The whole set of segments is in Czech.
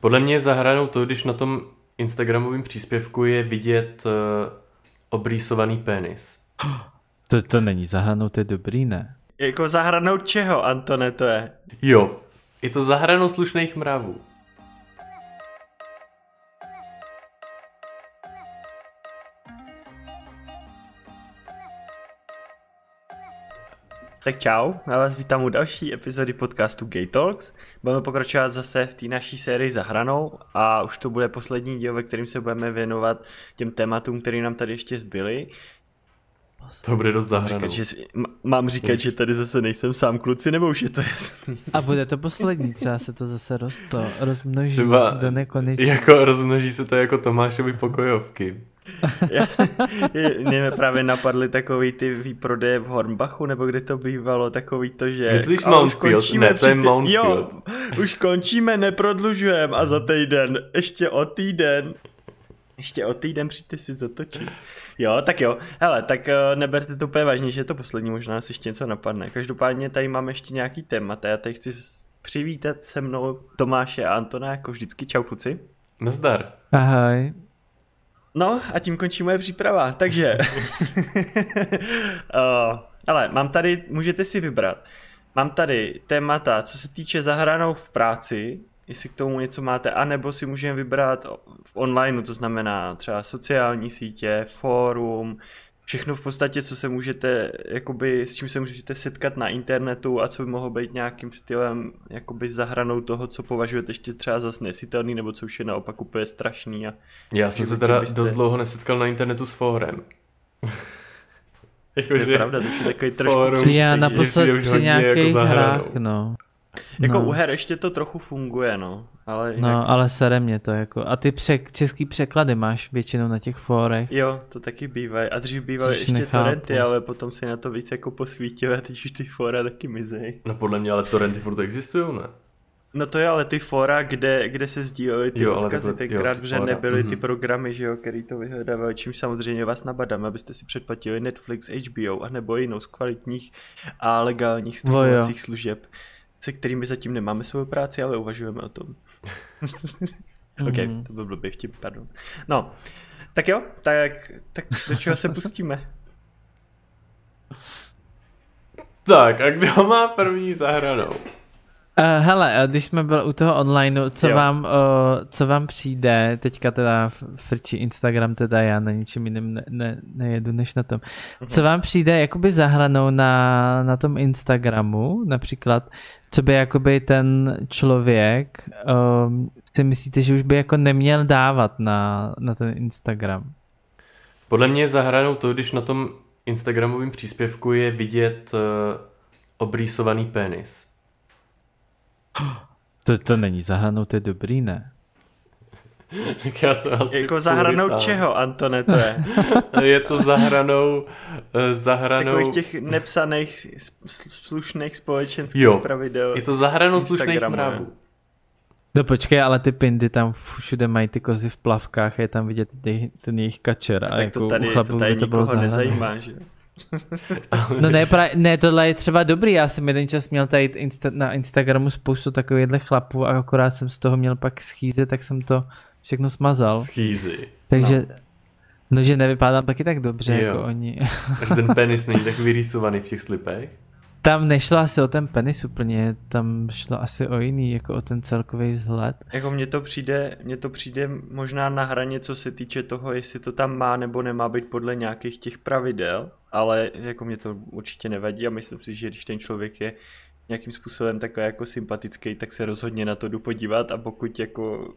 Podle mě je zahranou to, když na tom Instagramovém příspěvku je vidět uh, obrýsovaný penis. To, to není zahranou, to je dobrý, ne? Jako zahranou čeho, Antone, to je? Jo, je to zahranou slušných mravů. Tak čau, já vás vítám u další epizody podcastu Gay Talks. Budeme pokračovat zase v té naší sérii za hranou a už to bude poslední díl, ve kterým se budeme věnovat těm tématům, které nám tady ještě zbyly. To bude dost zahranou. Říkat, že si, mám říkat, že tady zase nejsem sám kluci, nebo už je to jasný? A bude to poslední, třeba se to zase roz, to, rozmnoží Třeba do nekonečna. Jako rozmnoží se to jako Tomášovi pokojovky. Já, mě právě napadly takový ty výprodeje v Hornbachu, nebo kde to bývalo, takový to, že... Myslíš "A už Mountfield? končíme Ne, to je Mountfield. Jo, už končíme, neprodlužujeme a za týden, ještě o týden. Ještě o týden přijďte si zatočit. Jo, tak jo. Hele, tak eh, neberte to úplně vážně, že je to poslední, možná nás ještě něco napadne. Každopádně tady máme ještě nějaký témat a já tady chci přivítat se mnou Tomáše a Antona, jako vždycky. Čau kluci. Nazdar. Ahoj. No a tím končí moje příprava, takže... uh, ale mám tady, můžete si vybrat. Mám tady témata, co se týče zahranou v práci, jestli k tomu něco máte, anebo si můžeme vybrat v online, to znamená třeba sociální sítě, fórum, všechno v podstatě, co se můžete, jakoby, s čím se můžete setkat na internetu a co by mohlo být nějakým stylem jakoby zahranou toho, co považujete ještě třeba za snesitelný, nebo co už je naopak úplně strašný a Já jsem se teda byste- dost dlouho nesetkal na internetu s fórem. To je Jakože pravda, to je takový trošku Fórum. Já že- naposled při hodně jako nějakých hranou. hrách, no. Jako no. u her ještě to trochu funguje, no. Ale jinak, No, ale sere mě to jako. A ty přek, český překlady máš většinou na těch fórech. Jo, to taky bývají. A dřív bývaly ještě nechápu. torrenty, ale potom se na to víc jako posvítilo a teď už ty fóra taky mizej. No podle mě ale torrenty furt existují, ne? No to je ale ty fóra, kde, kde se sdílely ty Jo, odkazy, takhle- tenkrát, jo, ty že fóra, nebyly ty mhm. programy, že jo, který to vyhledávali, čím samozřejmě vás nabadám, abyste si předplatili Netflix, HBO a nebo jinou z kvalitních a legálních streamovacích služeb, se kterými zatím nemáme svou práci, ale uvažujeme o tom. OK, Mhm. to byl blbý vtip, pardon. No, tak jo, tak, tak do čeho se pustíme? Tak, a kdo má první zahranou? Uh, hele, eh, když jsme byli u toho online, co Jo. vám, uh, co vám přijde, teďka teda frčí Instagram, teda já na ničem jiném ne, ne, nejedu než na tom. Co vám přijde jakoby zahranou na, na tom Instagramu, například, co by jakoby ten člověk, um, si myslíte, že už by jako neměl dávat na, na ten Instagram? Podle mě je zahranou to, když na tom Instagramovém příspěvku je vidět uh, obrýsovaný penis. To, to není zahranou, to je dobrý, ne? Tak já jsem asi jako zahranou puritán. čeho, Antone, to je? Je to zahranou, uh, zahranou... Takových těch nepsaných, slušných společenských Jo, pravidel. Je to zahranou slušných mravů. No počkej, ale ty pindy tam všude mají ty kozy v plavkách a je tam vidět ty, ten jejich kačer. A, A tak jako to tady, to tady to bylo nikoho zahranou. nezajímá, že? No ne, pra, ne, tohle je třeba dobrý, já jsem jeden čas měl tady insta, na Instagramu spoustu takovýchhle chlapů a akorát jsem z toho měl pak schýze, tak jsem to všechno smazal. Schýzy. Takže, no, no že nevypadám taky tak dobře Jo. jako oni. Že ten penis není tak vyrýsovaný v těch slipech. Tam nešlo asi o ten penis úplně, tam šlo asi o jiný, jako o ten celkový vzhled. Jako mně to přijde, mně to přijde možná na hraně, co se týče toho, jestli to tam má nebo nemá být podle nějakých těch pravidel, ale jako mě to určitě nevadí a myslím si, že když ten člověk je nějakým způsobem takový jako sympatický, tak se rozhodně na to jdu podívat a pokud jako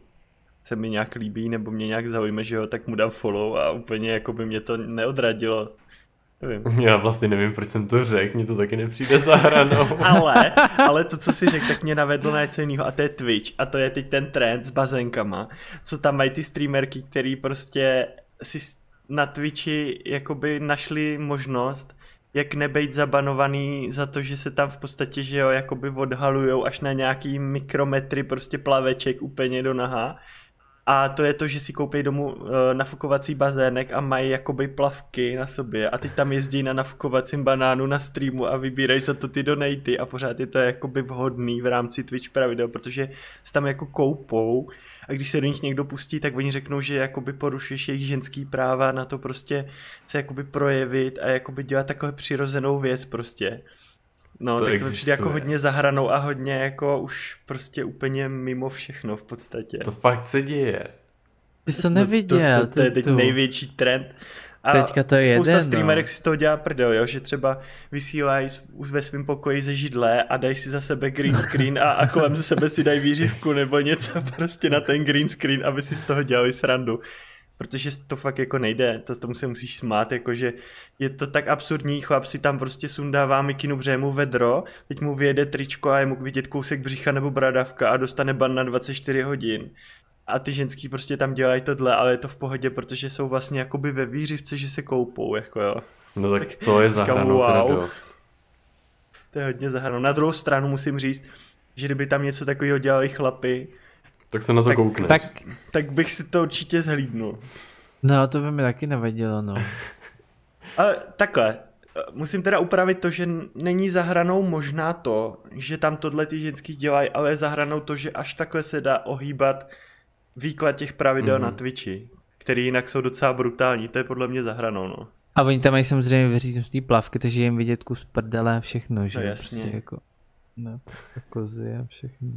se mi nějak líbí nebo mě nějak zaujme, že jo, tak mu dám follow a úplně jako by mě to neodradilo. Nevím. Já vlastně nevím, proč jsem to řekl, mně to taky nepřijde zahranou. Ale, ale to, co si řekl, tak mě navedlo na něco jiného a to je Twitch a to je teď ten trend s bazenkama, co tam mají ty streamerky, který prostě si na Twitchi jakoby našli možnost, jak nebejt zabanovaný za to, že se tam v podstatě, že jo, jakoby odhalujou až na nějaký mikrometry prostě plaveček úplně do naha A to je to, že si koupí domů uh, nafukovací bazének a mají jakoby plavky na sobě. A teď tam jezdí na nafukovacím banánu na streamu a vybírají za to ty donaty. A pořád je to jakoby vhodný v rámci Twitch pravidel, protože se tam jako koupou. A když se do nich někdo pustí, tak oni řeknou, že jakoby porušuješ jejich ženský práva na to prostě se jakoby projevit a jakoby dělat takovou přirozenou věc prostě. No, To tak to přijde existuje. jako hodně zahranou a hodně jako už prostě úplně mimo všechno v podstatě. To fakt se děje. Ty jsi to No, neviděl. to, se, to je teď tu. největší trend. A Teďka to je spousta jeden, streamerek no. si z toho dělá prdel, jo? že třeba vysílají už ve svém pokoji ze židle a dají si za sebe green screen a, a kolem ze sebe si dají výřivku nebo něco prostě na ten green screen, aby si z toho dělali srandu. Protože to fakt jako nejde, to tomu se musíš smát, jakože je to tak absurdní, chlap si tam prostě sundává mikinu břemu vedro, teď mu vyjede tričko a je mu vidět kousek břicha nebo bradavka a dostane ban na 24 hodin. A ty ženský prostě tam dělají tohle, ale je to v pohodě, protože jsou vlastně jakoby ve výřivce, že se koupou, jako jo. No tak to je zahranou teda wow. dost. To je hodně zahranou. Na druhou stranu musím říct, že kdyby tam něco takového dělali chlapy, Tak se na to Tak- koukneš. Tak, tak bych si to určitě zhlídnul. no to by mi taky nevadilo, no. Ale takhle, musím teda upravit to, že není zahranou možná to, že tam tohle ty ženský dělají, ale je zahranou to, že až takhle se dá ohýbat výklad těch pravidel Mhm. na Twitchi, který jinak jsou docela brutální, to je podle mě zahranou, no. A oni tam mají samozřejmě z té plavky, takže jim vidět kus prdele a všechno, že? No jasně. Prostě jako, no, kozy a všechno.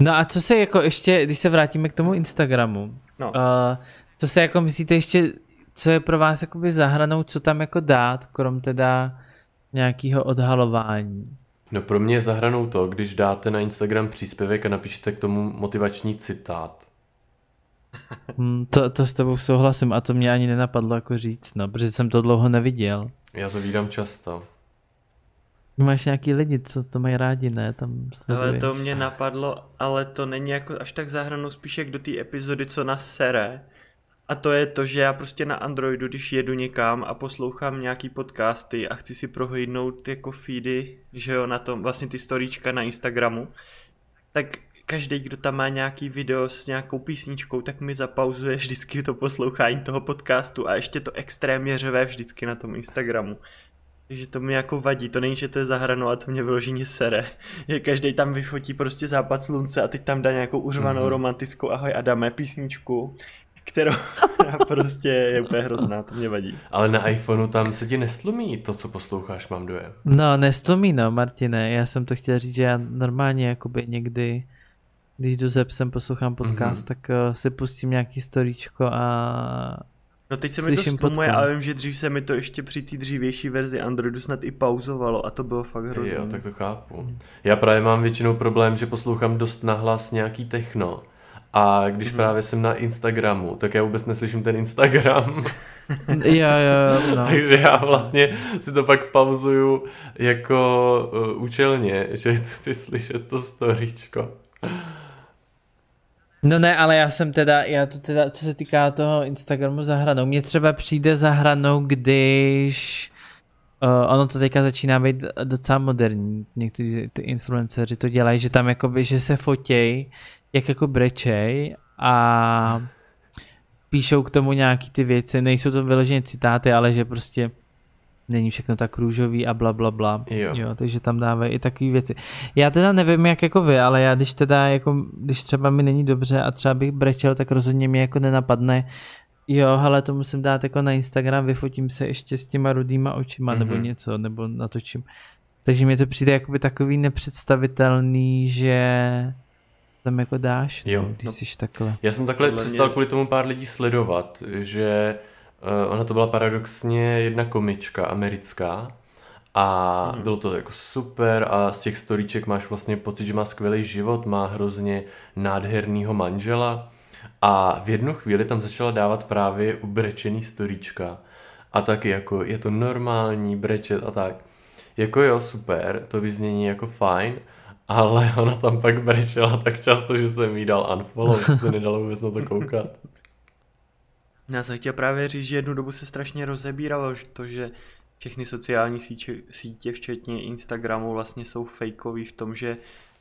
No a co se jako ještě, když se vrátíme k tomu Instagramu, No. uh, co se jako myslíte ještě, co je pro vás jakoby zahranou, co tam jako dát, krom teda nějakého odhalování? No pro mě je zahranou to, když dáte na Instagram příspěvek a napíšete k tomu motivační citát. Hmm, to, to s tebou souhlasím a to mě ani nenapadlo jako říct, no, protože jsem to dlouho neviděl. Já to vídám často. Máš nějaký lidi, co to mají rádi, ne? Tam Ale sleduješ. to mě napadlo, ale to není jako až tak zahranou spíš jak do té epizody, co nás sere. A to je to, že já prostě na Androidu, když jedu někam a poslouchám nějaký podcasty a chci si prohlídnout jako feedy, že jo, na tom, vlastně ty storíčka na Instagramu, tak každý, kdo tam má nějaký video s nějakou písničkou, tak mi zapauzuje vždycky to poslouchání toho podcastu a ještě to extrémně řve vždycky na tom Instagramu. Takže to mi jako vadí, to není, že to je zahranou, a to mě vyloženě sere. Že každý tam vyfotí prostě západ slunce a teď tam dá nějakou uřvanou Mhm. romantickou ahoj Adame písničku, kterou prostě je úplně hrozná, to mě vadí. Ale na iPhoneu tam se ti nestlumí to, co posloucháš, mám dojem. No, nestlumí, no, Martine. Já jsem to chtěl říct, že já normálně jakoby někdy, když jdu ze psem, poslouchám podcast, Mhm. tak uh, si pustím nějaký storíčko a No teď se mi to Slyším podcast. ale vím, že dřív se mi to ještě při té dřívější verzi Androidu snad i pauzovalo a to bylo fakt hrozné. Jo, tak to chápu. Já právě mám většinou problém, že poslouchám dost nahlas nějaký techno. A když Mhm. právě jsem na Instagramu, tak já vůbec neslyším ten Instagram. jo, jo, no. Takže já vlastně si to pak pauzuju jako uh, účelně, že chci slyšet to storíčko. No ne, ale já jsem teda, já to teda, co se týká toho Instagramu zahranou, mně třeba přijde zahranou, když uh, ono to teďka začíná být docela moderní, někteří ty influenceři to dělají, že tam jakoby, že se fotěj, jak jako brečej a píšou k tomu nějaký ty věci, nejsou to vyloženě citáty, ale že prostě není všechno tak růžový a bla bla bla. Jo. jo takže tam dávají i takové věci. Já teda nevím jak jako vy, ale já když teda jako, když třeba mi není dobře a třeba bych brečel, tak rozhodně mě jako nenapadne, jo, hele, to musím dát jako na Instagram, vyfotím se ještě s těma rudýma očima mm-hmm. nebo Mhm. něco, nebo natočím. Takže mi to přijde jakoby takový nepředstavitelný, že tam jako dáš, Jo. no, když No. jsi takhle. Já jsem takhle Podle přestal mě- kvůli tomu pár lidí sledovat, že ona to byla paradoxně jedna komička americká a Mhm. bylo to jako super a z těch storíček máš vlastně pocit, že má skvělý život, má hrozně nádhernýho manžela a v jednu chvíli tam začala dávat právě ubrečený storíčka a taky jako je to normální brečet a tak. Jako jo, super, to vyznění jako fajn, ale ona tam pak brečela tak často, že jsem jí dal unfollow, že se nedalo vůbec na to koukat. Já jsem chtěl právě říct, že jednu dobu se strašně rozebíralo že to, že všechny sociální sítě, sítě, včetně Instagramu, vlastně jsou fejkový v tom, že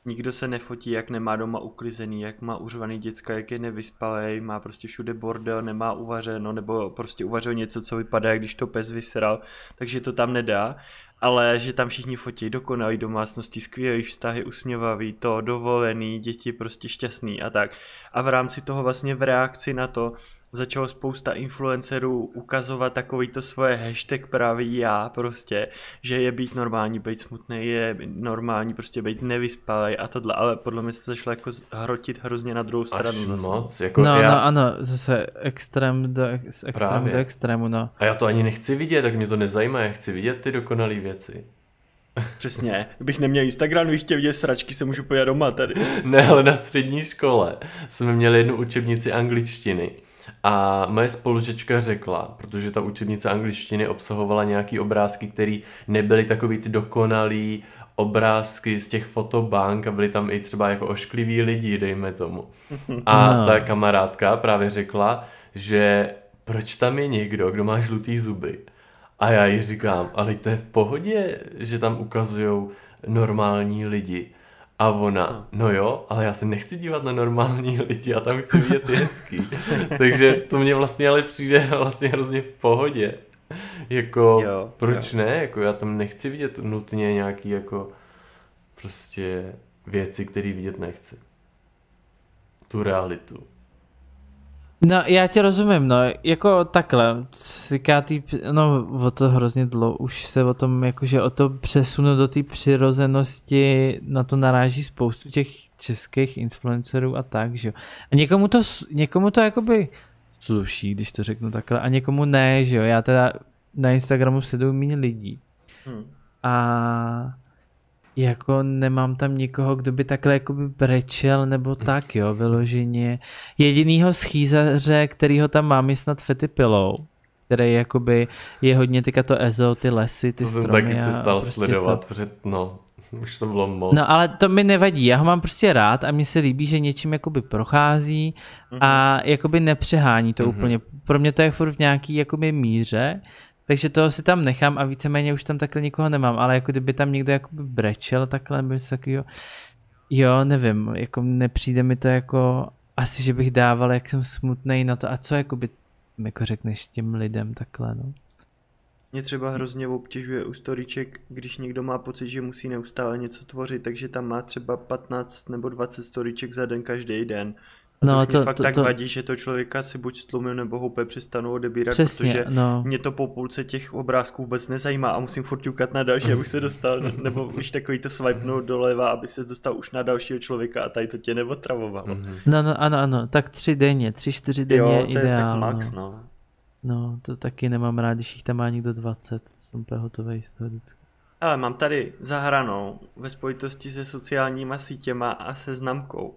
Nikdo se nefotí, jak nemá doma uklizený, jak má uřvaný děcka, jak je nevyspalej, má prostě všude bordel, nemá uvařeno, nebo prostě uvařil něco, co vypadá, když to pes vysral, takže to tam nedá. Ale že tam všichni fotí dokonalý domácnosti, skvělý vztahy, usměvavý, to, dovolený, děti prostě šťastný a tak. A v rámci toho vlastně v reakci na to začalo spousta influencerů ukazovat takovýto svoje hashtag právě já prostě, že je být normální, být smutný, je normální prostě být nevyspalý a tohle, ale podle mě se to začalo jako hrotit hrozně na druhou stranu. Až zase. moc. Jako No, já, no, ano, zase extrém do, ex, extrém Právě. do extrému, no. A já to ani nechci vidět, tak mě to nezajímá, já chci vidět ty dokonalé věci. Přesně, kdybych neměl Instagram, kdybych chtěl vidět sračky, se můžu pojít doma tady. Ne, ale na střední škole jsme měli jednu učebnici angličtiny. A moje spolužečka řekla, protože ta učebnice angličtiny obsahovala nějaký obrázky, které nebyly takový ty dokonalý obrázky z těch fotobank a byly tam i třeba jako oškliví lidi, dejme tomu. A No. ta kamarádka právě řekla, že proč tam je někdo, kdo má žlutý zuby. A já jí říkám, ale to je v pohodě, že tam ukazujou normální lidi. A ona, no jo, ale já se nechci dívat na normální lidi, já tam chci vidět ty hezký. Takže to mě vlastně ale přijde vlastně hrozně v pohodě. Jako, Jo, proč ne? Jako já tam nechci vidět nutně nějaký jako prostě věci, které vidět nechci. Tu realitu. No, já tě rozumím, no, jako takhle, říká tý, no, o to hrozně dlouho, už se o tom, jakože o to přesunu do té přirozenosti, na to naráží spoustu těch českých influencerů a tak, že jo. A někomu to, někomu to jakoby sluší, když to řeknu takhle, a někomu ne, že jo. Já teda na Instagramu sleduju méně lidí Hm. a jako nemám tam nikoho, kdo by takhle jakoby brečel nebo tak jo, vyloženě. Jedinýho schýzaře, kterýho tam mám je snad Fety Pillow, který jakoby je hodně tyka to EZO, ty lesy, ty To jsem stromy. taky a přestal prostě sledovat, To. protože no, už to bylo moc. No ale to mi nevadí, já ho mám prostě rád a mně se líbí, že něčím jakoby prochází a jakoby nepřehání to Mhm. úplně. Pro mě to je furt v nějaký jakoby míře, takže toho si tam nechám a víceméně už tam takhle nikoho nemám, ale jako kdyby tam někdo jakoby brečel takhle, by se takovýho, jo, nevím, jako nepřijde mi to jako, asi, že bych dával, jak jsem smutný na to a co jakoby jako řekneš těm lidem takhle, no. Mě třeba hrozně obtěžuje u storíček, když někdo má pocit, že musí neustále něco tvořit, takže tam má třeba 15 nebo 20 storíček za den každý den. A No, to, to- mě fakt to- tak to- vadí, že to člověka si buď stlumím nebo ho úplně přestanu odebírat, Přesně, protože no. mě to po půlce těch obrázků vůbec nezajímá a musím furt ťukat na další, abych se dostal, nebo už takový to swipenout doleva, aby se dostal už na dalšího člověka a tady to tě neotravovalo. Mhm. No, no, ano, ano, tak tři denně, tři, čtyři denně Jo, je to je ideál, tak max, no. no. No, to taky nemám rád, když jich tam má někdo 20, jsem úplně hotový z toho vždycky. Ale mám tady zahranou ve spojitosti se sociálníma sítěma a seznamkou.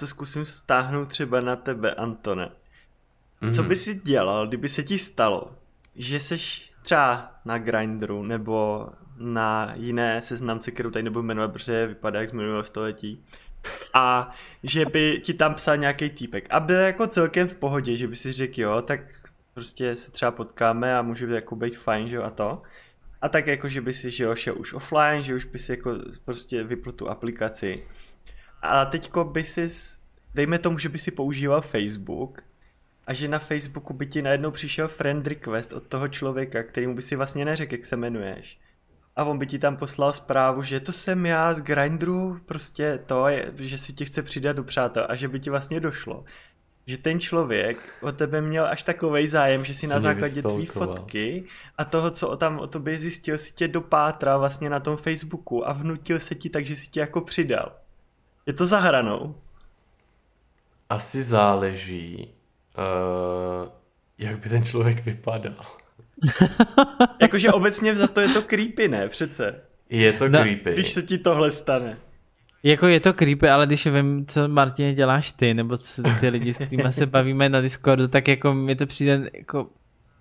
To zkusím stáhnout třeba na tebe, Antone. Co Mhm. by si dělal, kdyby se ti stalo, že seš třeba na Grindru nebo na jiné seznamce, kterou tady nebudu jmenovat, protože vypadá jak z minulého století, a že by ti tam psal nějaký týpek a byl jako celkem v pohodě, že by si řekl jo, tak prostě se třeba potkáme a může jako být fajn, že jo, a to. A tak jako, že by si že jo, šel už offline, že už by si jako prostě vypl tu aplikaci. A teďko by si, dejme tomu, že by si používal Facebook a že na Facebooku by ti najednou přišel friend request od toho člověka, kterýmu by si vlastně neřekl, jak se jmenuješ. A on by ti tam poslal zprávu, že to jsem já z Grindru, prostě to, je, že si ti chce přidat do přátel a že by ti vlastně došlo, že ten člověk o tebe měl až takovej zájem, že si na základě tvý fotky a toho, co tam o tobě zjistil, si tě dopátral vlastně na tom Facebooku a vnutil se ti tak, že si tě jako přidal. Je to za hranou. Asi záleží, uh, jak by ten člověk vypadal. Jakože obecně za to je to creepy, ne? Přece. Je to No, creepy. Když se ti tohle stane. Jako je to creepy, ale když vím, co Martině děláš ty, nebo co ty lidi, s kterými se bavíme na Discordu, tak jako mi to přijde jako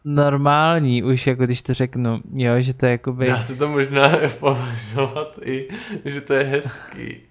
normální, už jako když to řeknu, jo, že to je jakoby... Dá se to možná považovat i, že to je hezký.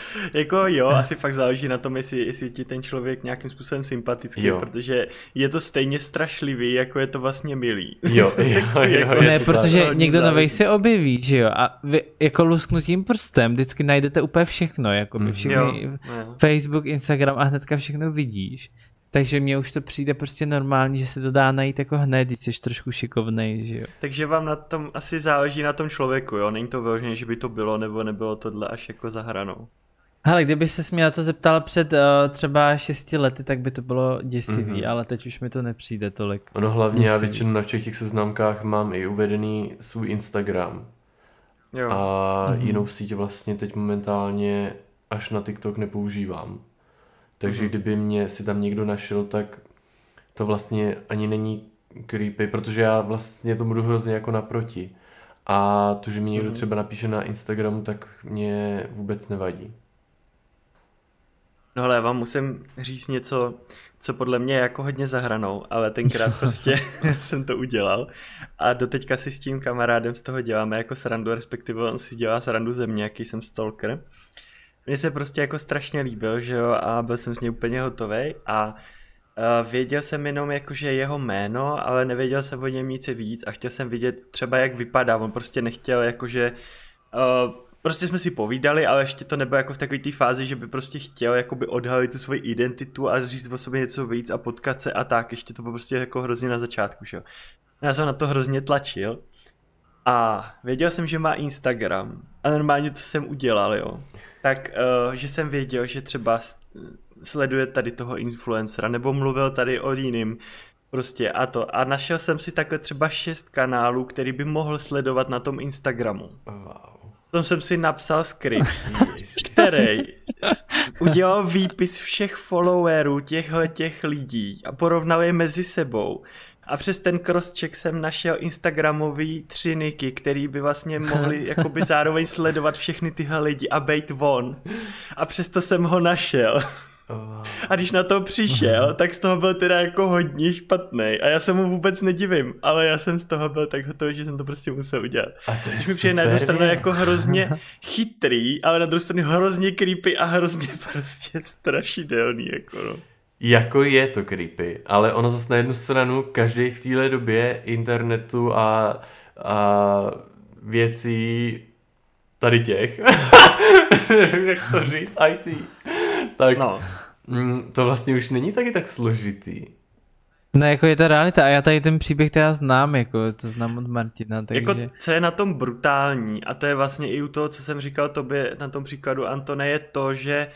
jako jo, asi fakt záleží na tom, jestli, jestli ti ten člověk nějakým způsobem sympatický, jo. protože je to stejně strašlivý, jako je to vlastně milý. Jo, jo, jo, jo Ne, protože tak. někdo nový se objeví, že jo, a vy jako lusknutím prstem vždycky najdete úplně všechno, jako by mhm. všechny, jo, jo. Facebook, Instagram a hnedka všechno vidíš. Takže mně už to přijde prostě normální, že se to dá najít jako hned, když jsi trošku šikovnej, že jo. Takže vám na tom asi záleží na tom člověku, jo? Není to vyloženě, že by to bylo nebo nebylo tohle až jako za hranou. Hele, kdyby se mě na to zeptal před uh, třeba 6 lety, tak by to bylo děsivý, mm-hmm. ale teď už mi to nepřijde tolik. Ono hlavně děsivý. já většinou na všech těch seznamkách mám i uvedený svůj Instagram. Jo. A mm-hmm. jinou síť vlastně teď momentálně až na TikTok nepoužívám. Takže mm-hmm. kdyby mě si tam někdo našel, tak to vlastně ani není creepy, protože já vlastně to budu hrozně jako naproti. A to, že mi někdo mm-hmm. třeba napíše na Instagramu, tak mě vůbec nevadí. No ale já vám musím říct něco, co podle mě je jako hodně zahranou, ale tenkrát prostě jsem to udělal. A doteďka si s tím kamarádem z toho děláme jako srandu, respektive on si dělá srandu ze mě, jaký jsem stalker. Mně se prostě jako strašně líbil, že jo, a byl jsem z něj úplně hotový a věděl jsem jenom jakože jeho jméno, ale nevěděl jsem o něm nic víc a chtěl jsem vidět třeba jak vypadá, on prostě nechtěl jakože uh, prostě jsme si povídali, ale ještě to nebylo jako v takové té fázi, že by prostě chtěl jakoby odhalit tu svoji identitu a říct o sobě něco víc a potkat se a tak, ještě to bylo prostě jako hrozně na začátku, že jo. Já jsem na to hrozně tlačil a věděl jsem, že má Instagram a normálně to jsem udělal, jo. Tak, uh, že jsem věděl, že třeba sleduje tady toho influencera nebo mluvil tady o jiným prostě a to. A našel jsem si takhle třeba šest kanálů, který by mohl sledovat na tom Instagramu. Wow. Potom jsem si napsal skript, který udělal výpis všech followerů těchto těch lidí a porovnal je mezi sebou. A přes ten crosscheck jsem našel Instagramový tři niky, který by vlastně mohli jakoby zároveň sledovat všechny tyhle lidi a bejt von. A přesto jsem ho našel. A když na to přišel, tak z toho byl teda jako hodně špatný. A já se mu vůbec nedivím, ale já jsem z toho byl tak hotový, že jsem to prostě musel udělat. A to Což mi přijde na jednu stranu jako hrozně chytrý, ale na druhou stranu hrozně creepy a hrozně prostě strašidelný. Jako no. Jako je to creepy, ale ono zase na jednu stranu každý v téhle době internetu a, a věcí tady těch, jak to říct, IT, tak no. Mm, to vlastně už není taky tak složitý. No jako je to realita a já tady ten příběh teda znám, jako to znám od Martina, takže... Jako co je na tom brutální a to je vlastně i u toho, co jsem říkal tobě na tom příkladu Antone, je to, že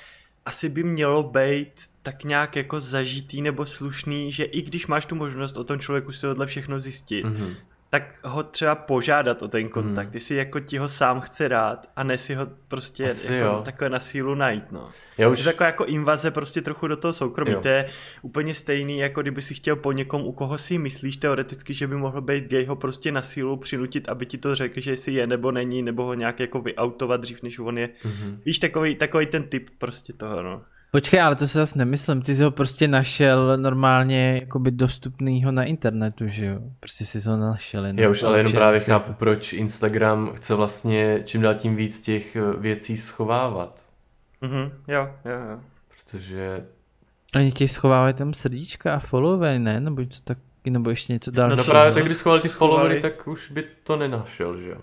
asi by mělo být tak nějak jako zažitý nebo slušný, že i když máš tu možnost o tom člověku si tohle všechno zjistit, mm-hmm tak ho třeba požádat o ten kontakt, hmm. jestli jako ti ho sám chce dát a ne si ho prostě Asi jako jo. takhle na sílu najít, no. Já už... Je taková jako invaze prostě trochu do toho soukromí, jo. to je úplně stejný, jako kdyby si chtěl po někom, u koho si myslíš teoreticky, že by mohl být gay, ho prostě na sílu přinutit, aby ti to řekl, že jestli je nebo není, nebo ho nějak jako vyautovat dřív, než on je. Mm-hmm. Víš, takový, takový ten typ prostě toho, no. Počkej, ale to se zase nemyslím, ty jsi ho prostě našel normálně jakoby dostupnýho na internetu, že jo? Prostě jsi ho našel. Jenom Já už ale jenom právě si... chápu, proč Instagram chce vlastně čím dál tím víc těch eh, věcí schovávat. Mhm, jo, jo, jo. Protože... Oni ti schovávají tam srdíčka a follower, ne? Nebo něco tak, nebo ještě něco dalšího. No právě tak, když schovali ty followery, tak už by to nenašel, že jo?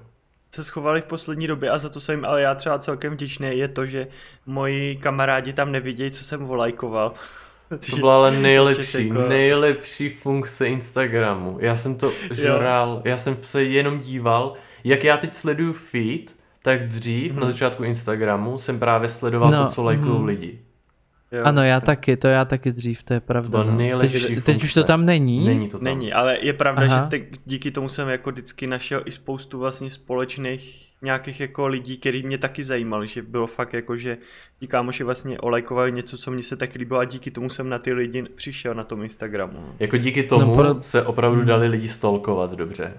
Se schovali v poslední době a za to jsem ale já třeba celkem vděčný, je to, že moji kamarádi tam nevidějí, co jsem volajkoval. To byla ale nejlepší, jako... nejlepší funkce Instagramu. Já jsem to žral, jo. já jsem se jenom díval, jak já teď sleduju feed, tak dřív hmm. na začátku Instagramu jsem právě sledoval no, to, co lajkují hmm. lidi. Jo. Ano, já taky, to já taky dřív, to je pravda. To no. teď, teď už to tam není? Není to tam. Není, ale je pravda, Aha. že te, díky tomu jsem jako vždycky našel i spoustu vlastně společných nějakých jako lidí, který mě taky zajímali, že bylo fakt jako, že ti kámoši vlastně olajkovali něco, co mě se tak líbilo a díky tomu jsem na ty lidi přišel na tom Instagramu. No. Jako díky tomu no, pro... se opravdu dali lidi stolkovat dobře.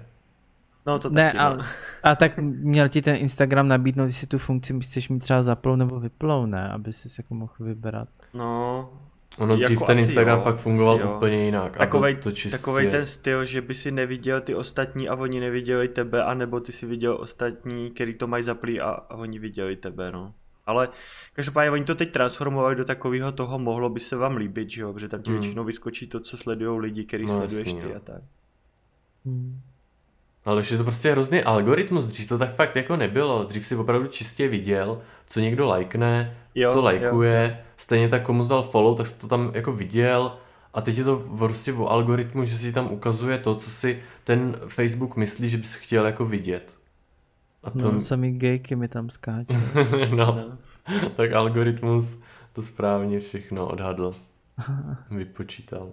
No to ne, taky, a, no. a tak měl ti ten Instagram nabídnout, jestli tu funkci chceš mít třeba zaplou nebo vyplou, ne? Aby si jako mohl vybrat. No, Ono dřív jako ten Instagram jo, fakt fungoval úplně jinak. Takovej, to čistě... takovej ten styl, že by si neviděl ty ostatní a oni neviděli tebe, anebo ty si viděl ostatní, který to mají zaplý a, a oni viděli tebe, no. Ale každopádně oni to teď transformovali do takového toho, mohlo by se vám líbit, že jo, protože tam ti Hmm. většinou vyskočí to, co sledují lidi, který No, sleduješ jasný, ty jo. a tak. Hmm. Ale už je to prostě hrozný algoritmus, dřív to tak fakt jako nebylo. Dřív si opravdu čistě viděl, co někdo lajkne, Jo, co jo, lajkuje, stejně tak komu zdal follow, tak jsi to tam jako viděl a teď je to prostě o algoritmu, že si tam ukazuje to, co si ten Facebook myslí, že bys chtěl jako vidět. A to, No, samý gejky mi tam skáčou. no, No. tak algoritmus to správně všechno odhadl, vypočítal.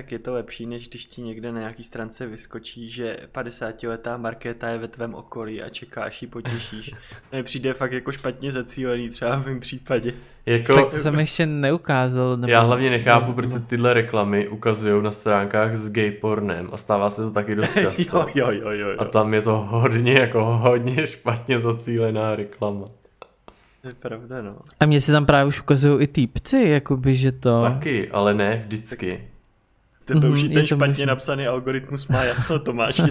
Tak je to lepší, než když ti někde na nějaký stránce vyskočí, že 50-letá Markéta je ve tvém okolí a čekáš ji potěšíš. Ne, přijde fakt jako špatně zacílený třeba v mém případě. Jako, Tak to jsem ještě neukázal. Nebo... Já hlavně nechápu, proč se tyhle reklamy ukazují na stránkách s gay pornem a stává se to taky dost často. jo, jo, jo, jo, A jo. tam je to hodně, jako hodně špatně zacílená reklama. To je pravda, no. A mně se tam právě už ukazují i týpci, jakoby, že to... Taky, ale ne vždycky. Tebe Mhm, už i ten špatně možný. napsaný algoritmus má jasno, Tomáš.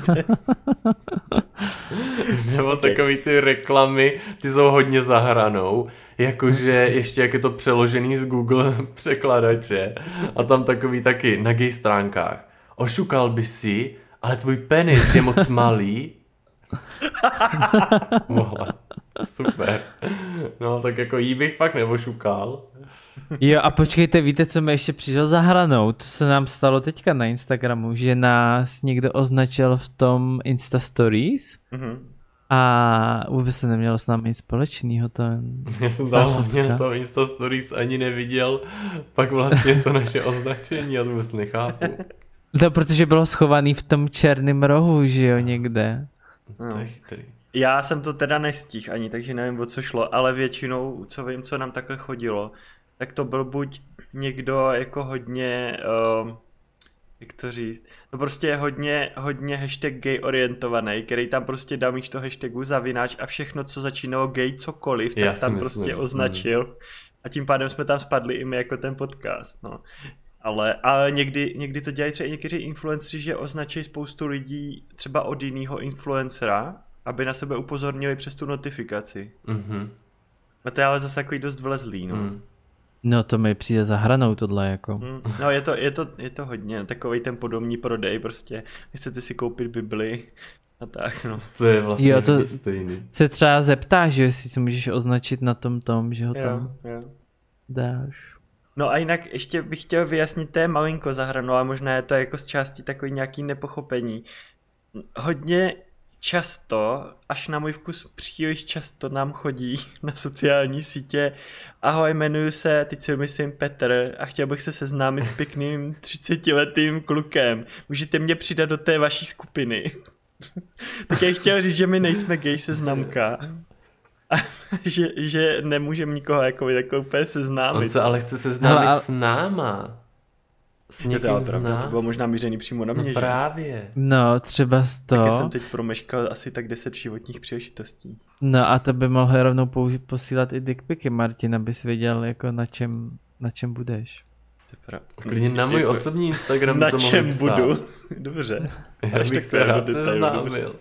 Nebo Ok. takový ty reklamy, ty jsou hodně zahranou. Jakože ještě jak je to přeložený z Google překladače. A tam takový taky na gay stránkách. Ošukal by si, ale tvůj penis je moc malý. Mohla. Super. No tak jako jí bych fakt neošukal. Jo a počkejte, víte, co mi ještě přišel za hranou? To se nám stalo teďka na Instagramu, že nás někdo označil v tom Insta Stories Mhm. a vůbec se nemělo s námi nic společného. To... Já jsem Ta tam hlavně na tom Insta Stories ani neviděl, pak vlastně to naše označení, já to vůbec nechápu. to protože bylo schovaný v tom černém rohu, že jo, někde. No. To je chytrý. Já jsem to teda nestihl ani, takže nevím, o co šlo, ale většinou, co vím, co nám takhle chodilo, tak to byl buď někdo jako hodně, uh, jak to říct, no prostě hodně, hodně hashtag gay orientovaný, který tam prostě dal místo hashtagu zavináč a všechno, co začínalo gay cokoliv, tak Já tam myslím, prostě mm. označil. A tím pádem jsme tam spadli i my jako ten podcast, no. Ale, ale někdy, někdy to dělají třeba i někteří influenceri, že označí spoustu lidí třeba od jiného influencera, aby na sebe upozornili přes tu notifikaci. Mhm. A to je ale zase takový dost vlezlý, no. Mm. No to mi přijde za hranou tohle jako. Mm. No je to, je, to, je to hodně, takový ten podobný prodej prostě. Chcete si koupit Bibli a tak, no. To je vlastně Jo, jo, to- stejný. Se třeba zeptáš, že jestli to můžeš označit na tom tom, že ho tam Jo, jo. dáš. No a jinak ještě bych chtěl vyjasnit, to je malinko zahranu, ale možná je to jako z části takový nějaký nepochopení. Hodně často, až na můj vkus příliš často nám chodí na sociální sítě Ahoj, jmenuji se, teď si myslím Petr a chtěl bych se seznámit s pěkným 30-letým klukem. Můžete mě přidat do té vaší skupiny. tak já chtěl říct, že my nejsme gay seznamka. A že, že nemůžeme nikoho jako takhle úplně seznámit. On se ale chce seznámit Hele, ale- s náma. S někým z nás. to bylo možná mířený přímo na mě, No že? právě. No, třeba z Taky to. jsem teď promeškal asi tak 10 životních příležitostí. No a to by mohl rovnou posílat i dickpiky, Martin, abys věděl, jako na čem, na čem budeš. To je pravda. Klidně na můj Jako- osobní Instagram by Na to čem psát. budu? Dobře. Já bych se rád seznámil.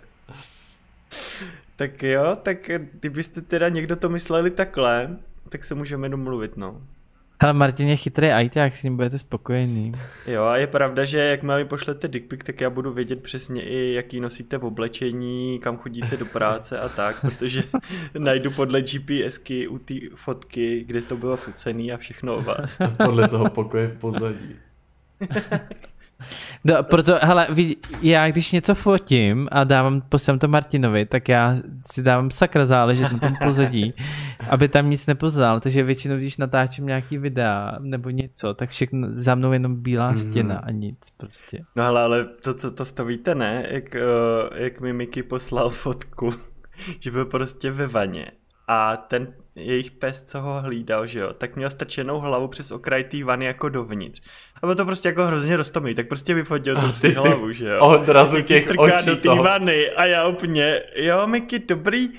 Tak jo, tak kdybyste teda někdo to mysleli takhle, tak se můžeme domluvit, no. Ale Martin je chytrý ajťák, s ním budete spokojený. Jo, a je pravda, že jakmile mi pošlete dickpic, tak já budu vědět přesně i, jaký nosíte v oblečení, kam chodíte do práce a tak, protože najdu podle GPSky u té fotky, kde to bylo focený a všechno o vás. Podle toho pokoje v pozadí. No, proto, hele, vid, já když něco fotím a dávám, posílám to Martinovi, tak já si dávám sakra záležet na tom pozadí, aby tam nic nepoznal, takže většinou, když natáčím nějaký videa nebo něco, tak všechno za mnou jenom bílá Mhm. stěna a nic prostě. No hele, ale to, co to, to víte, ne? Jak, uh, jak mi Mickey poslal fotku, že byl prostě ve vaně a ten jejich pes, co ho hlídal, že jo, tak měl strčenou hlavu přes okraj té vany jako dovnitř. A bylo to prostě jako hrozně roztomilý, tak prostě vyfotil tu ty hlavu, že jo. Odrazu těch očí do té vany a já úplně, jo Mickey, dobrý. Uh,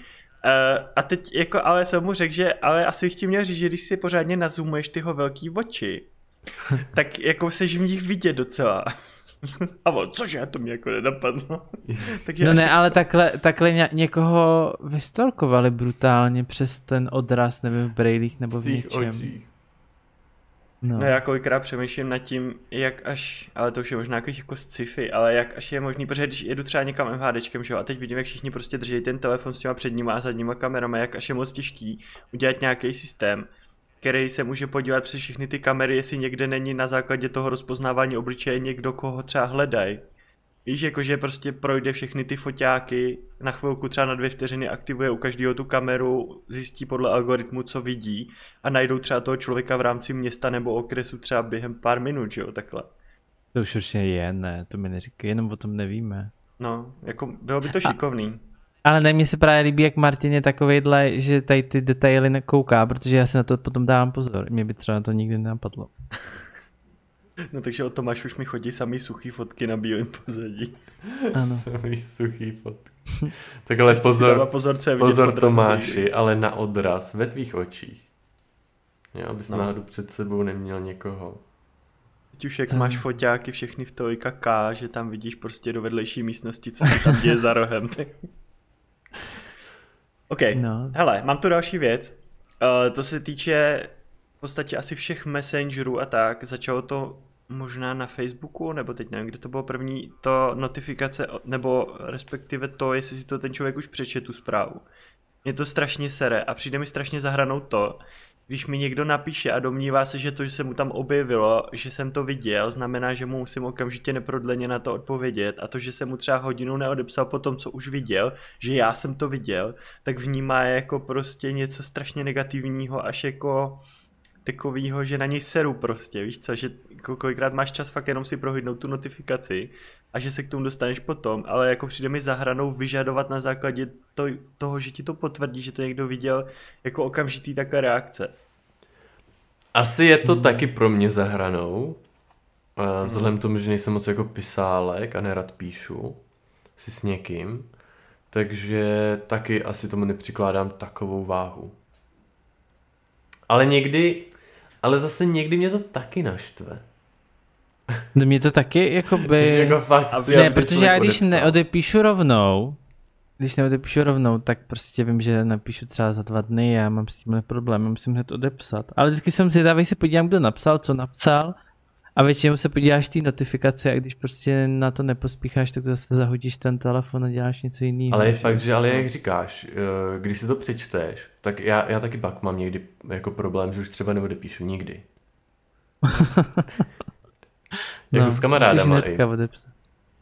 a teď jako, ale jsem mu řekl, že ale asi bych ti měl říct, že když si pořádně nazumuješ tyho velký oči, tak jako seš v nich vidět docela. A on, cože, to mě jako nenapadlo. Takže no ne, ale takhle, takhle ně, někoho vystolkovali brutálně přes ten odraz, nevím, v brejlích nebo v něčem. Očích. No. no já kolikrát přemýšlím nad tím, jak až, ale to už je možná jako, jako sci-fi, ale jak až je možný, protože když jedu třeba někam MHDčkem, že jo, a teď vidím, jak všichni prostě drží ten telefon s těma předníma a zadníma kamerama, jak až je moc těžký udělat nějaký systém, který se může podívat přes všechny ty kamery, jestli někde není na základě toho rozpoznávání obličeje někdo, koho třeba hledají. Víš, jakože prostě projde všechny ty foťáky, na chvilku třeba na dvě vteřiny aktivuje u každého tu kameru, zjistí podle algoritmu, co vidí a najdou třeba toho člověka v rámci města nebo okresu třeba během pár minut, jo, takhle. To už určitě je, ne, to mi neříká, jenom o tom nevíme. No, jako bylo by to šikovný. A, ale ne, mně se právě líbí, jak Martin je takovejhle, že tady ty detaily nekouká, protože já se na to potom dávám pozor. Mě by třeba na to nikdy nenapadlo. No takže o Tomáš už mi chodí samý suchý fotky na bílém pozadí. Ano. Samý suchý fotky. Tak ale pozor, pozor, co pozor Tomáši, ale na odraz ve tvých očích. Jo, abys no. náhodou před sebou neměl někoho. Teď už jak tam. máš foťáky všechny v tolika K, že tam vidíš prostě do vedlejší místnosti, co se tam děje za rohem. OK, no. hele, mám tu další věc. Uh, to se týče v podstatě asi všech messengerů a tak. Začalo to možná na Facebooku, nebo teď nevím, kde to bylo první, to notifikace, nebo respektive to, jestli si to ten člověk už přečet tu zprávu. Mě to strašně sere a přijde mi strašně zahranou to, když mi někdo napíše a domnívá se, že to, že se mu tam objevilo, že jsem to viděl, znamená, že mu musím okamžitě neprodleně na to odpovědět. A to, že jsem mu třeba hodinu neodepsal po tom, co už viděl, že já jsem to viděl, tak vnímá jako prostě něco strašně negativního, až jako takovýho, že na něj seru prostě, víš co, že kolikrát máš čas fakt jenom si prohlídnout tu notifikaci a že se k tomu dostaneš potom, ale jako přijde mi zahranou vyžadovat na základě to, toho, že ti to potvrdí, že to někdo viděl, jako okamžitý takové reakce. Asi je to hmm. taky pro mě zahranou, vzhledem hmm. tomu, že nejsem moc jako pisálek a nerad píšu si s někým, takže taky asi tomu nepřikládám takovou váhu. Ale někdy, ale zase někdy mě to taky naštve. No mě to taky jako by... jako fakt, ne, protože já když odepsal. neodepíšu rovnou, když neodepíšu rovnou, tak prostě vím, že napíšu třeba za dva dny, já mám s tím problém, musím hned odepsat. Ale vždycky jsem zvědavý, se podívám, kdo napsal, co napsal a většinou se podíváš té notifikace a když prostě na to nepospícháš, tak zase zahodíš ten telefon a děláš něco jiného. Ale je fakt, že ale jak říkáš, eh, když si to přečteš, tak já, já taky pak mám někdy jako problém, že už třeba neodepíšu nikdy. jako no, s kamarádama.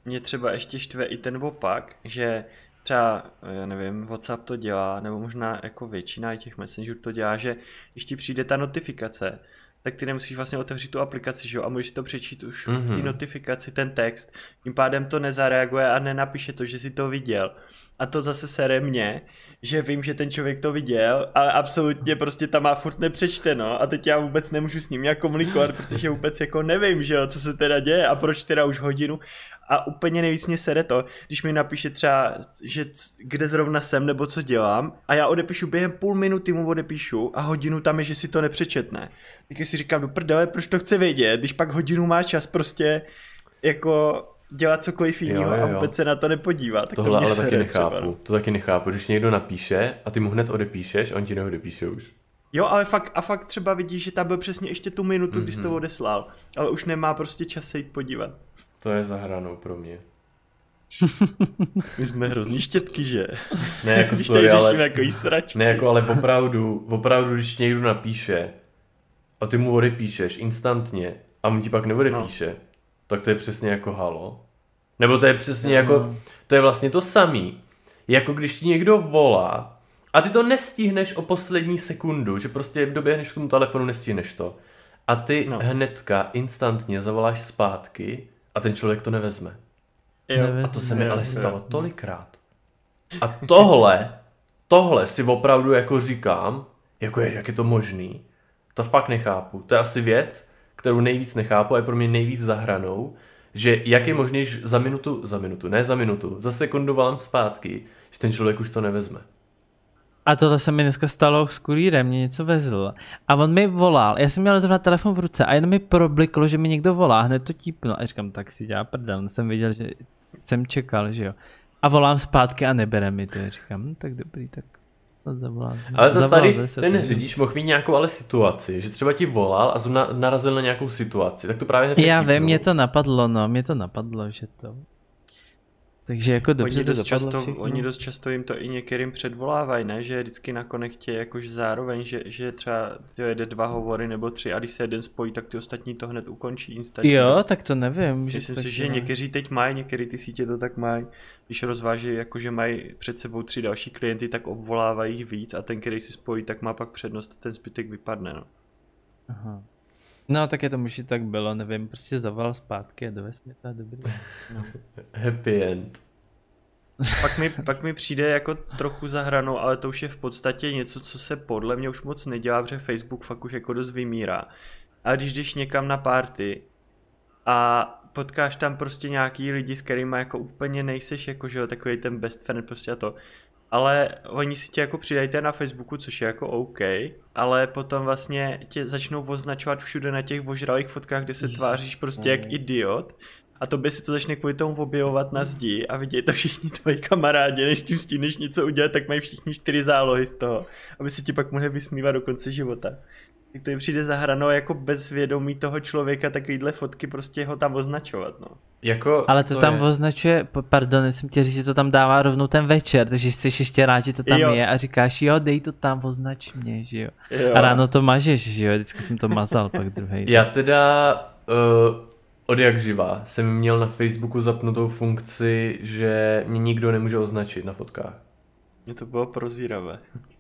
Mě třeba ještě štve i ten opak, že třeba, já nevím, WhatsApp to dělá, nebo možná jako většina těch messengerů to dělá, že když ti přijde ta notifikace, tak ty nemusíš vlastně otevřít tu aplikaci, že jo, a můžeš to přečíst už mm-hmm. v té mhm. notifikaci, ten text, tím pádem to nezareaguje a nenapíše to, že si to viděl. A to zase sere mě, že vím, že ten člověk to viděl, ale absolutně prostě tam má furt nepřečteno a teď já vůbec nemůžu s ním nějak komunikovat, protože vůbec jako nevím, že jo, co se teda děje a proč teda už hodinu a úplně nejvíc mě sere to, když mi napíše třeba, že kde zrovna jsem nebo co dělám a já odepíšu během půl minuty mu odepíšu a hodinu tam je, že si to nepřečetne. Tak si říkám, do prdele, proč to chce vědět, když pak hodinu má čas prostě jako dělat cokoliv jiného a vůbec se na to nepodívá. Tak Tohle to ale taky nechápu. Třeba, no. To taky nechápu. Když někdo napíše a ty mu hned odepíšeš a on ti neodepíše už. Jo, ale fakt, a fakt třeba vidíš, že tam byl přesně ještě tu minutu, mm-hmm. kdy jsi to mhm. odeslal, ale už nemá prostě čas se jít podívat. To je zahranou pro mě. My jsme hrozný štětky, že? Ne, jako když sorry, ale... jako sračky. Ne, jako ale opravdu, opravdu, když někdo napíše a ty mu odepíšeš instantně a on ti pak neodepíše, no tak to je přesně jako halo. Nebo to je přesně no. jako, to je vlastně to samý. Jako když ti někdo volá a ty to nestihneš o poslední sekundu, že prostě doběhneš k tomu telefonu, nestihneš to. A ty no. hnedka, instantně zavoláš zpátky a ten člověk to nevezme. Jo. A to se mi ale stalo tolikrát. A tohle, tohle si opravdu jako říkám, jako je, jak je to možný, to fakt nechápu. To je asi věc, kterou nejvíc nechápu a je pro mě nejvíc zahranou, že jak je možné, že za minutu, za minutu, ne za minutu, za sekundu volám zpátky, že ten člověk už to nevezme. A tohle se mi dneska stalo s kurýrem, mě něco vezl. A on mi volal, já jsem měl zrovna telefon v ruce a jenom mi probliklo, že mi někdo volá, hned to típnu. A říkám, tak si dělá prdel, jsem viděl, že jsem čekal, že jo. A volám zpátky a nebere mi to. Já říkám, hm, tak dobrý, tak Ale zase tady ten řidič mohl mít nějakou ale situaci, že třeba ti volal a zrovna narazil na nějakou situaci, tak to právě Já vím, mě to napadlo, no, mě to napadlo, že to... Takže jako dobře oni dost, často, všechno. oni dost často jim to i některým předvolávají, ne? Že je vždycky na konektě jakož zároveň, že, že třeba ty jede dva hovory nebo tři a když se jeden spojí, tak ty ostatní to hned ukončí instantně. Jo, tak to nevím. Myslím si, že někteří teď mají, některé ty sítě to tak mají. Když rozváží, jakože mají před sebou tři další klienty, tak obvolávají jich víc a ten, který si spojí, tak má pak přednost a ten zbytek vypadne. No. Aha. No, tak je to možná tak bylo, nevím, prostě zavolal zpátky a dovez mě to dobrý. No. Happy end. pak, mi, pak mi přijde jako trochu za hranou, ale to už je v podstatě něco, co se podle mě už moc nedělá, protože Facebook fakt už jako dost vymírá. A když jdeš někam na party a potkáš tam prostě nějaký lidi, s kterými jako úplně nejseš jako, že jo, takový ten best friend prostě a to, ale oni si tě jako přidají na Facebooku, což je jako OK, ale potom vlastně tě začnou označovat všude na těch ožralých fotkách, kde se tváříš prostě jak idiot. A to by si to začne kvůli tomu objevovat na zdi a vidějí to všichni tvoji kamarádi, než s tím stíneš něco udělat, tak mají všichni čtyři zálohy z toho, aby se ti pak mohli vysmívat do konce života. Tak to mi přijde za hranou jako bez vědomí toho člověka takovýhle fotky prostě ho tam označovat, no. Jako Ale to, to tam je... označuje, pardon, jsem tě říct, že to tam dává rovnou ten večer, takže jsi ještě rád, že to tam jo. je a říkáš, jo, dej to tam, označ mě, že jo. jo. A ráno to mažeš, že jo, vždycky jsem to mazal pak druhý. Já teda uh, od jak živá jsem měl na Facebooku zapnutou funkci, že mě nikdo nemůže označit na fotkách. Mě to bylo prozíravé.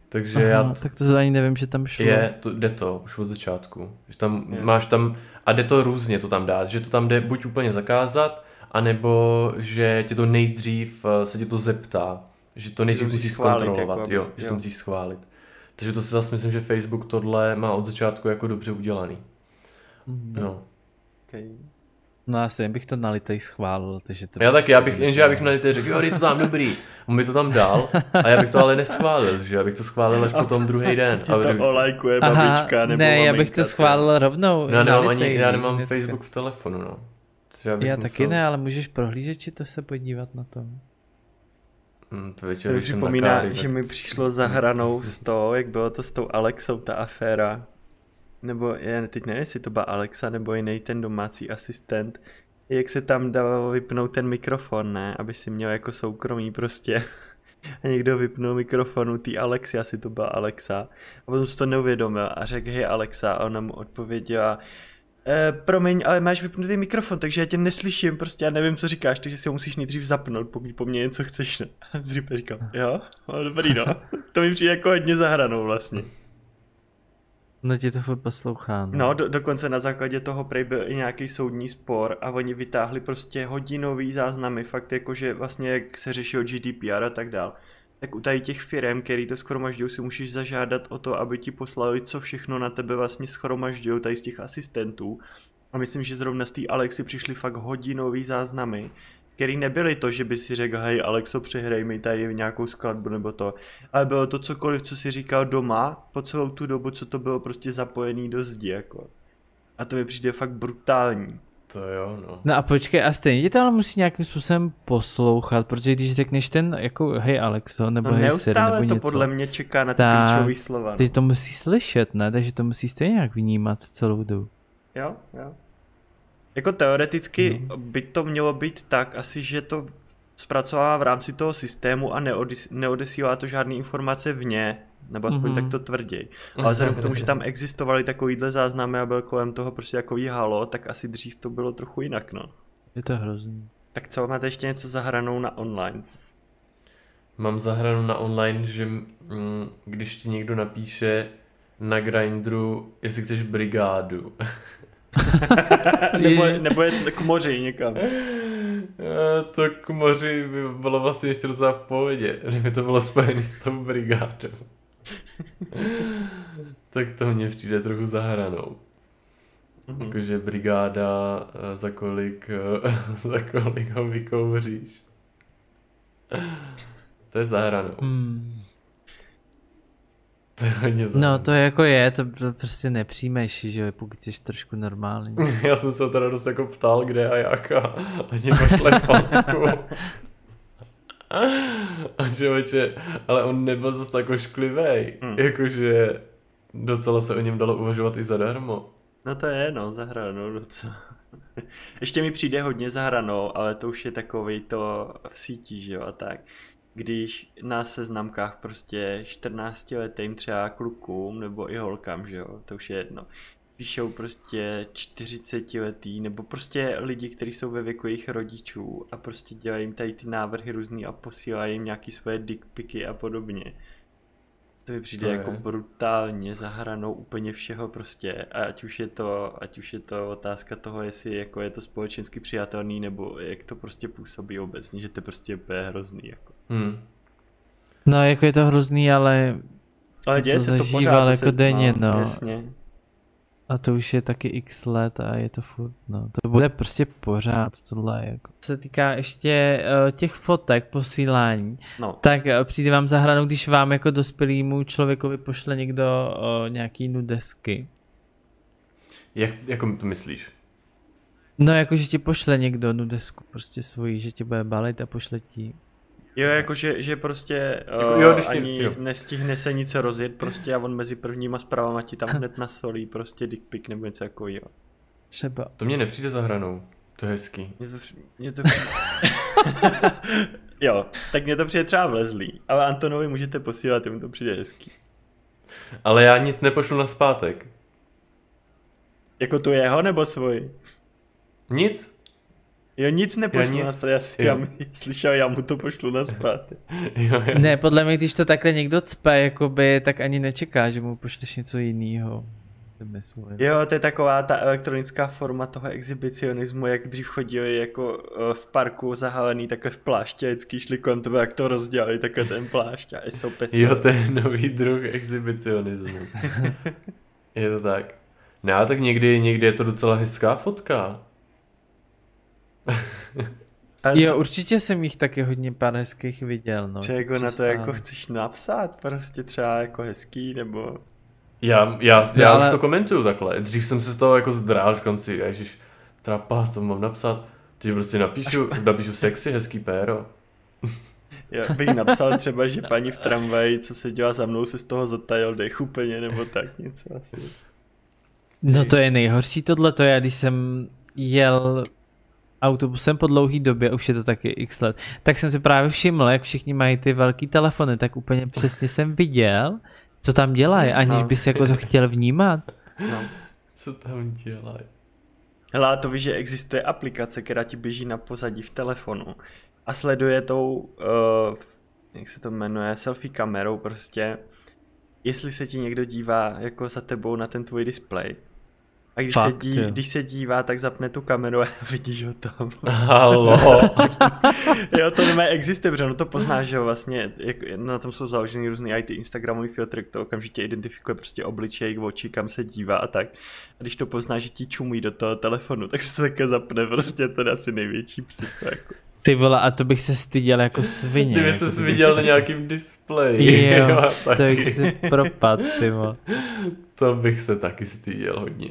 Takže Aha, já... Tak to ani nevím, že tam šlo. Je, to, jde to, už od začátku. Že tam je. máš tam, a jde to různě to tam dát, že to tam jde buď úplně zakázat, anebo že tě to nejdřív eh, se tě to zeptá, že to nejdřív musíš zkontrolovat, jako, jo, jo, že to musíš schválit. Takže to si zase myslím, že Facebook tohle má od začátku jako dobře udělaný. Mm. No. Okay. No já stejně bych to na litej schválil, takže to Já tak, já bych, jenže já bych na litej řekl, jo, je to tam dobrý. On mi to tam dal a já bych to ale neschválil, že já bych to schválil až potom druhý den. A to olajkuje babička nebo Ne, já bych to schválil rovnou. No, já nemám, ani, já nemám Facebook v telefonu, no. Já, já musel... taky ne, ale můžeš prohlížet, či to se podívat na to. Hmm, to večer, to připomíná, káry, že mi přišlo za hranou z toho, jak bylo to s tou Alexou, ta aféra nebo já teď nevím, jestli to byla Alexa nebo jiný ten domácí asistent, jak se tam dalo vypnout ten mikrofon, ne, aby si měl jako soukromí prostě. A někdo vypnul mikrofonu té Alexy, asi to byla Alexa. A potom si to neuvědomil a řekl, hej Alexa, a ona mu odpověděla, e, promiň, ale máš vypnutý mikrofon, takže já tě neslyším, prostě já nevím, co říkáš, takže si ho musíš nejdřív zapnout, pokud po mně něco chceš. A říkal, jo, no, dobrý no, to mi přijde jako hodně zahranou vlastně. No ti to furt poslouchá. No, no do, dokonce na základě toho prej byl i nějaký soudní spor a oni vytáhli prostě hodinový záznamy, fakt jako, že vlastně jak se řešil GDPR a tak dál. Tak u tady těch firm, který to schromažďují, si musíš zažádat o to, aby ti poslali, co všechno na tebe vlastně schromažďují tady z těch asistentů. A myslím, že zrovna z té Alexy přišly fakt hodinový záznamy, který nebyly to, že by si řekl, hej Alexo, přehraj mi tady nějakou skladbu nebo to, ale bylo to cokoliv, co si říkal doma po celou tu dobu, co to bylo prostě zapojený do zdi, jako. A to mi přijde fakt brutální. To jo, no. No a počkej, a stejně to ale musí nějakým způsobem poslouchat, protože když řekneš ten, jako hej Alexo, nebo no, hej Siri, nebo to něco, podle mě čeká na ty klíčový slova. No. Ty to musí slyšet, ne? Takže to musí stejně nějak vnímat celou dobu. Jo, jo. Jako teoreticky no. by to mělo být tak asi, že to zpracovává v rámci toho systému a neodis, neodesílá to žádné informace vně, nebo aspoň mm-hmm. tak to tvrdí. Ale vzhledem k tomu, že tam existovaly takovýhle záznamy a byl kolem toho prostě takový halo, tak asi dřív to bylo trochu jinak, no. Je to hrozný. Tak co, máte ještě něco zahranou na online? Mám zahranou na online, že mm, když ti někdo napíše na Grindru, jestli chceš brigádu, nebo, nebo je k moři někam. to k moři by bylo vlastně ještě docela v pohodě, kdyby to bylo spojené s tou brigádou. tak to mně přijde trochu zahranou. Mm-hmm. Jakože brigáda, eh, za kolik, eh, za kolik ho vykouříš. to je zahranou. Mm. To je hodně No zajímavé. to jako je, to, to prostě nepřijmeš, že jo, pokud jsi trošku normální. Já jsem se teda dost jako ptal, kde a jak a ani pošle fotku. A člověče, ale on nebyl zase tak ošklivej, Hmm. jakože docela se o něm dalo uvažovat i zadarmo. No to je, no, za hranou docela. Ještě mi přijde hodně za hranou, ale to už je takový to v síti, že jo, a tak. Když na seznamkách prostě 14 letým třeba klukům nebo i holkám, že jo, to už je jedno. Píšou prostě 40 letý nebo prostě lidi, kteří jsou ve věku jejich rodičů a prostě dělají jim tady ty návrhy různý a posílají jim nějaký svoje dickpiky a podobně. To mi přijde To jako je. brutálně zahranou úplně všeho prostě, a ať už je to, ať už je to otázka toho, jestli jako je to společensky přijatelný, nebo jak to prostě působí obecně, že to je prostě úplně hrozný jako. Hmm. No jako je to hrozný, ale Ale To děje se to zažíval pořád. to jako se, denně, no. Jasně. A to už je taky x let a je to furt, no. To bude prostě pořád tohle jako. Co se týká ještě uh, těch fotek posílání, No, tak uh, přijde vám za hranou, když vám jako dospělýmu člověkovi pošle někdo uh, nějaký nudesky. Jak, jako to myslíš? No jako, že ti pošle někdo nudesku prostě svoji, že tě bude balit a pošle ti. Jo, jakože že prostě Jako, uh, jo, když ti- ani jo. nestihne se nic rozjet prostě a on mezi prvníma zprávama ti tam hned nasolí prostě dick pic nebo něco takového. Třeba. To mě nepřijde za hranou. To je hezký. Mně to, při- mně to přijde... jo, tak mě to přijde třeba vlezlý, ale Antonovi můžete posílat, jemu to přijde hezký. Ale já nic nepošlu na zpátek. Jako tu jeho nebo svůj? Nic. Jo, nic nepošlu nic. na já, si, já slyšel, já mu to pošlu na zpátky. Jo, jo. Ne, podle mě, když to takhle někdo cpe, jakoby, tak ani nečeká, že mu pošleš něco jiného. Myslím. Jo, to je taková ta elektronická forma toho exhibicionismu, jak dřív chodili jako eh, v parku zahalený takhle v pláště, vždycky šli kolem tebe, jak to rozdělali, takhle ten plášť a jsou pesy. Jo, to je nový druh exhibicionismu. je to tak. Ne, ale tak někdy, někdy je to docela hezká fotka. Ale Jo, určitě jsem jich taky hodně pár hezkých viděl, no. co jako na to jako chceš napsat, prostě třeba jako hezký, nebo... Já, já, No, já ale- už to komentuju takhle. Dřív jsem se z toho jako zdrál, říkám si, ježiš, trapas, co mám napsat. Teď prostě napíšu, napíšu sexy, hezký péro. Já bych napsal třeba, že paní v tramvaji, co se dělá za mnou, se z toho zatajil dech úplně, nebo tak něco asi. No to je nejhorší tohle, to je, když jsem jel autobusem po dlouhý době, už je to taky x let, tak jsem si právě všiml, jak všichni mají ty velký telefony, tak úplně přesně jsem viděl, co tam dělají, aniž No. bys jako to chtěl vnímat. No. Co tam dělají? Hele, a to víš, že existuje aplikace, která ti běží na pozadí v telefonu a sleduje tou, uh, jak se to jmenuje, selfie kamerou prostě, jestli se ti někdo dívá jako za tebou na ten tvůj displej. A když, se, Fakt, dí, jo. když se dívá, tak zapne tu kameru a vidíš ho tam. Halo. jo, to nemá existuje, protože ono to pozná, že jo, vlastně, jak, na tom jsou založeny různý IT Instagramový filtry, to okamžitě identifikuje prostě obličej, oči, kam se dívá a tak. A když to pozná, že ti čumí do toho telefonu, tak se to také zapne, prostě to je asi největší psycho, jako. Ty vole, a to bych se styděl jako svině. Kdyby jako kdybych- viděl na nějakým displeji. Jo, to taky. bych si propad, ty vole. to bych se taky styděl hodně.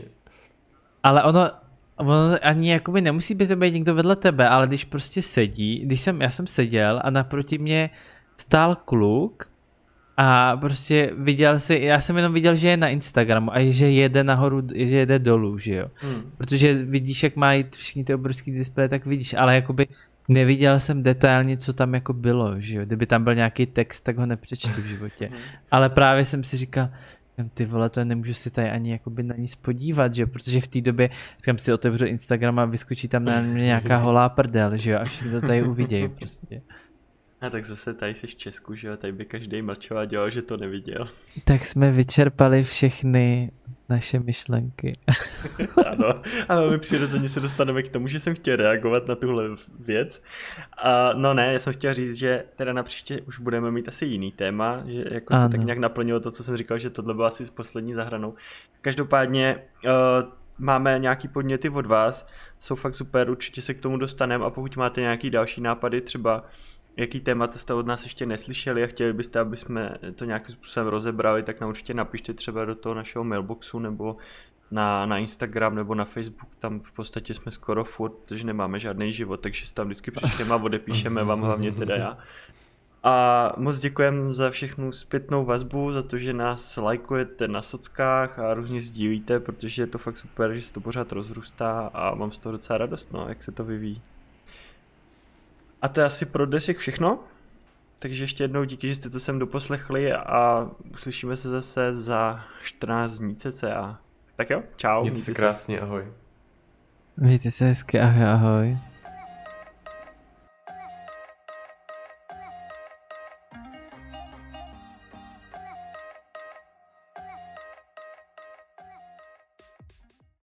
Ale ono, ono ani jakoby nemusí být to být někdo vedle tebe, ale když prostě sedí, když jsem, já jsem seděl a naproti mě stál kluk a prostě viděl si, já jsem jenom viděl, že je na Instagramu a že jede nahoru, že jede dolů, že jo. Hmm. Protože vidíš, jak mají všichni ty obrovský displeje, tak vidíš, ale jakoby neviděl jsem detailně, co tam jako bylo, že jo. Kdyby tam byl nějaký text, tak ho nepřečtu v životě. Ale právě jsem si říkal, ty vole, to nemůžu si tady ani jakoby na nic podívat, že protože v té době, říkám si, otevřu Instagram a vyskočí tam na mě nějaká holá prdel, že jo, a všichni to tady uvidějí prostě. A tak zase tady jsi v Česku, že jo, tady by každý mlčel a dělal, že to neviděl. Tak jsme vyčerpali všechny naše myšlenky. ano, ale my přirozeně se dostaneme k tomu, že jsem chtěl reagovat na tuhle věc. A, no ne, já jsem chtěl říct, že teda na příště už budeme mít asi jiný téma, že jako se Ano. tak nějak naplnilo to, co jsem říkal, že tohle bylo asi s poslední zahranou. Každopádně uh, máme nějaký podněty od vás, jsou fakt super, určitě se k tomu dostaneme a pokud máte nějaký další nápady, třeba jaký témata jste od nás ještě neslyšeli a chtěli byste, aby jsme to nějakým způsobem rozebrali, tak nám určitě napište třeba do toho našeho mailboxu nebo na, na Instagram nebo na Facebook, tam v podstatě jsme skoro furt, protože nemáme žádný život, takže si tam vždycky přišleme a odepíšeme vám hlavně teda já. A moc děkujem za všechnu zpětnou vazbu, za to, že nás lajkujete na sockách a různě sdílíte, protože je to fakt super, že se to pořád rozrůstá a mám z toho docela radost, no, jak se to vyvíjí. A to je asi pro dnešek všechno. Takže ještě jednou díky, že jste to sem doposlechli a uslyšíme se zase za 14 dní cca. Tak jo, čau. Mějte se krásně, ahoj. Mějte se hezky, ahoj, ahoj.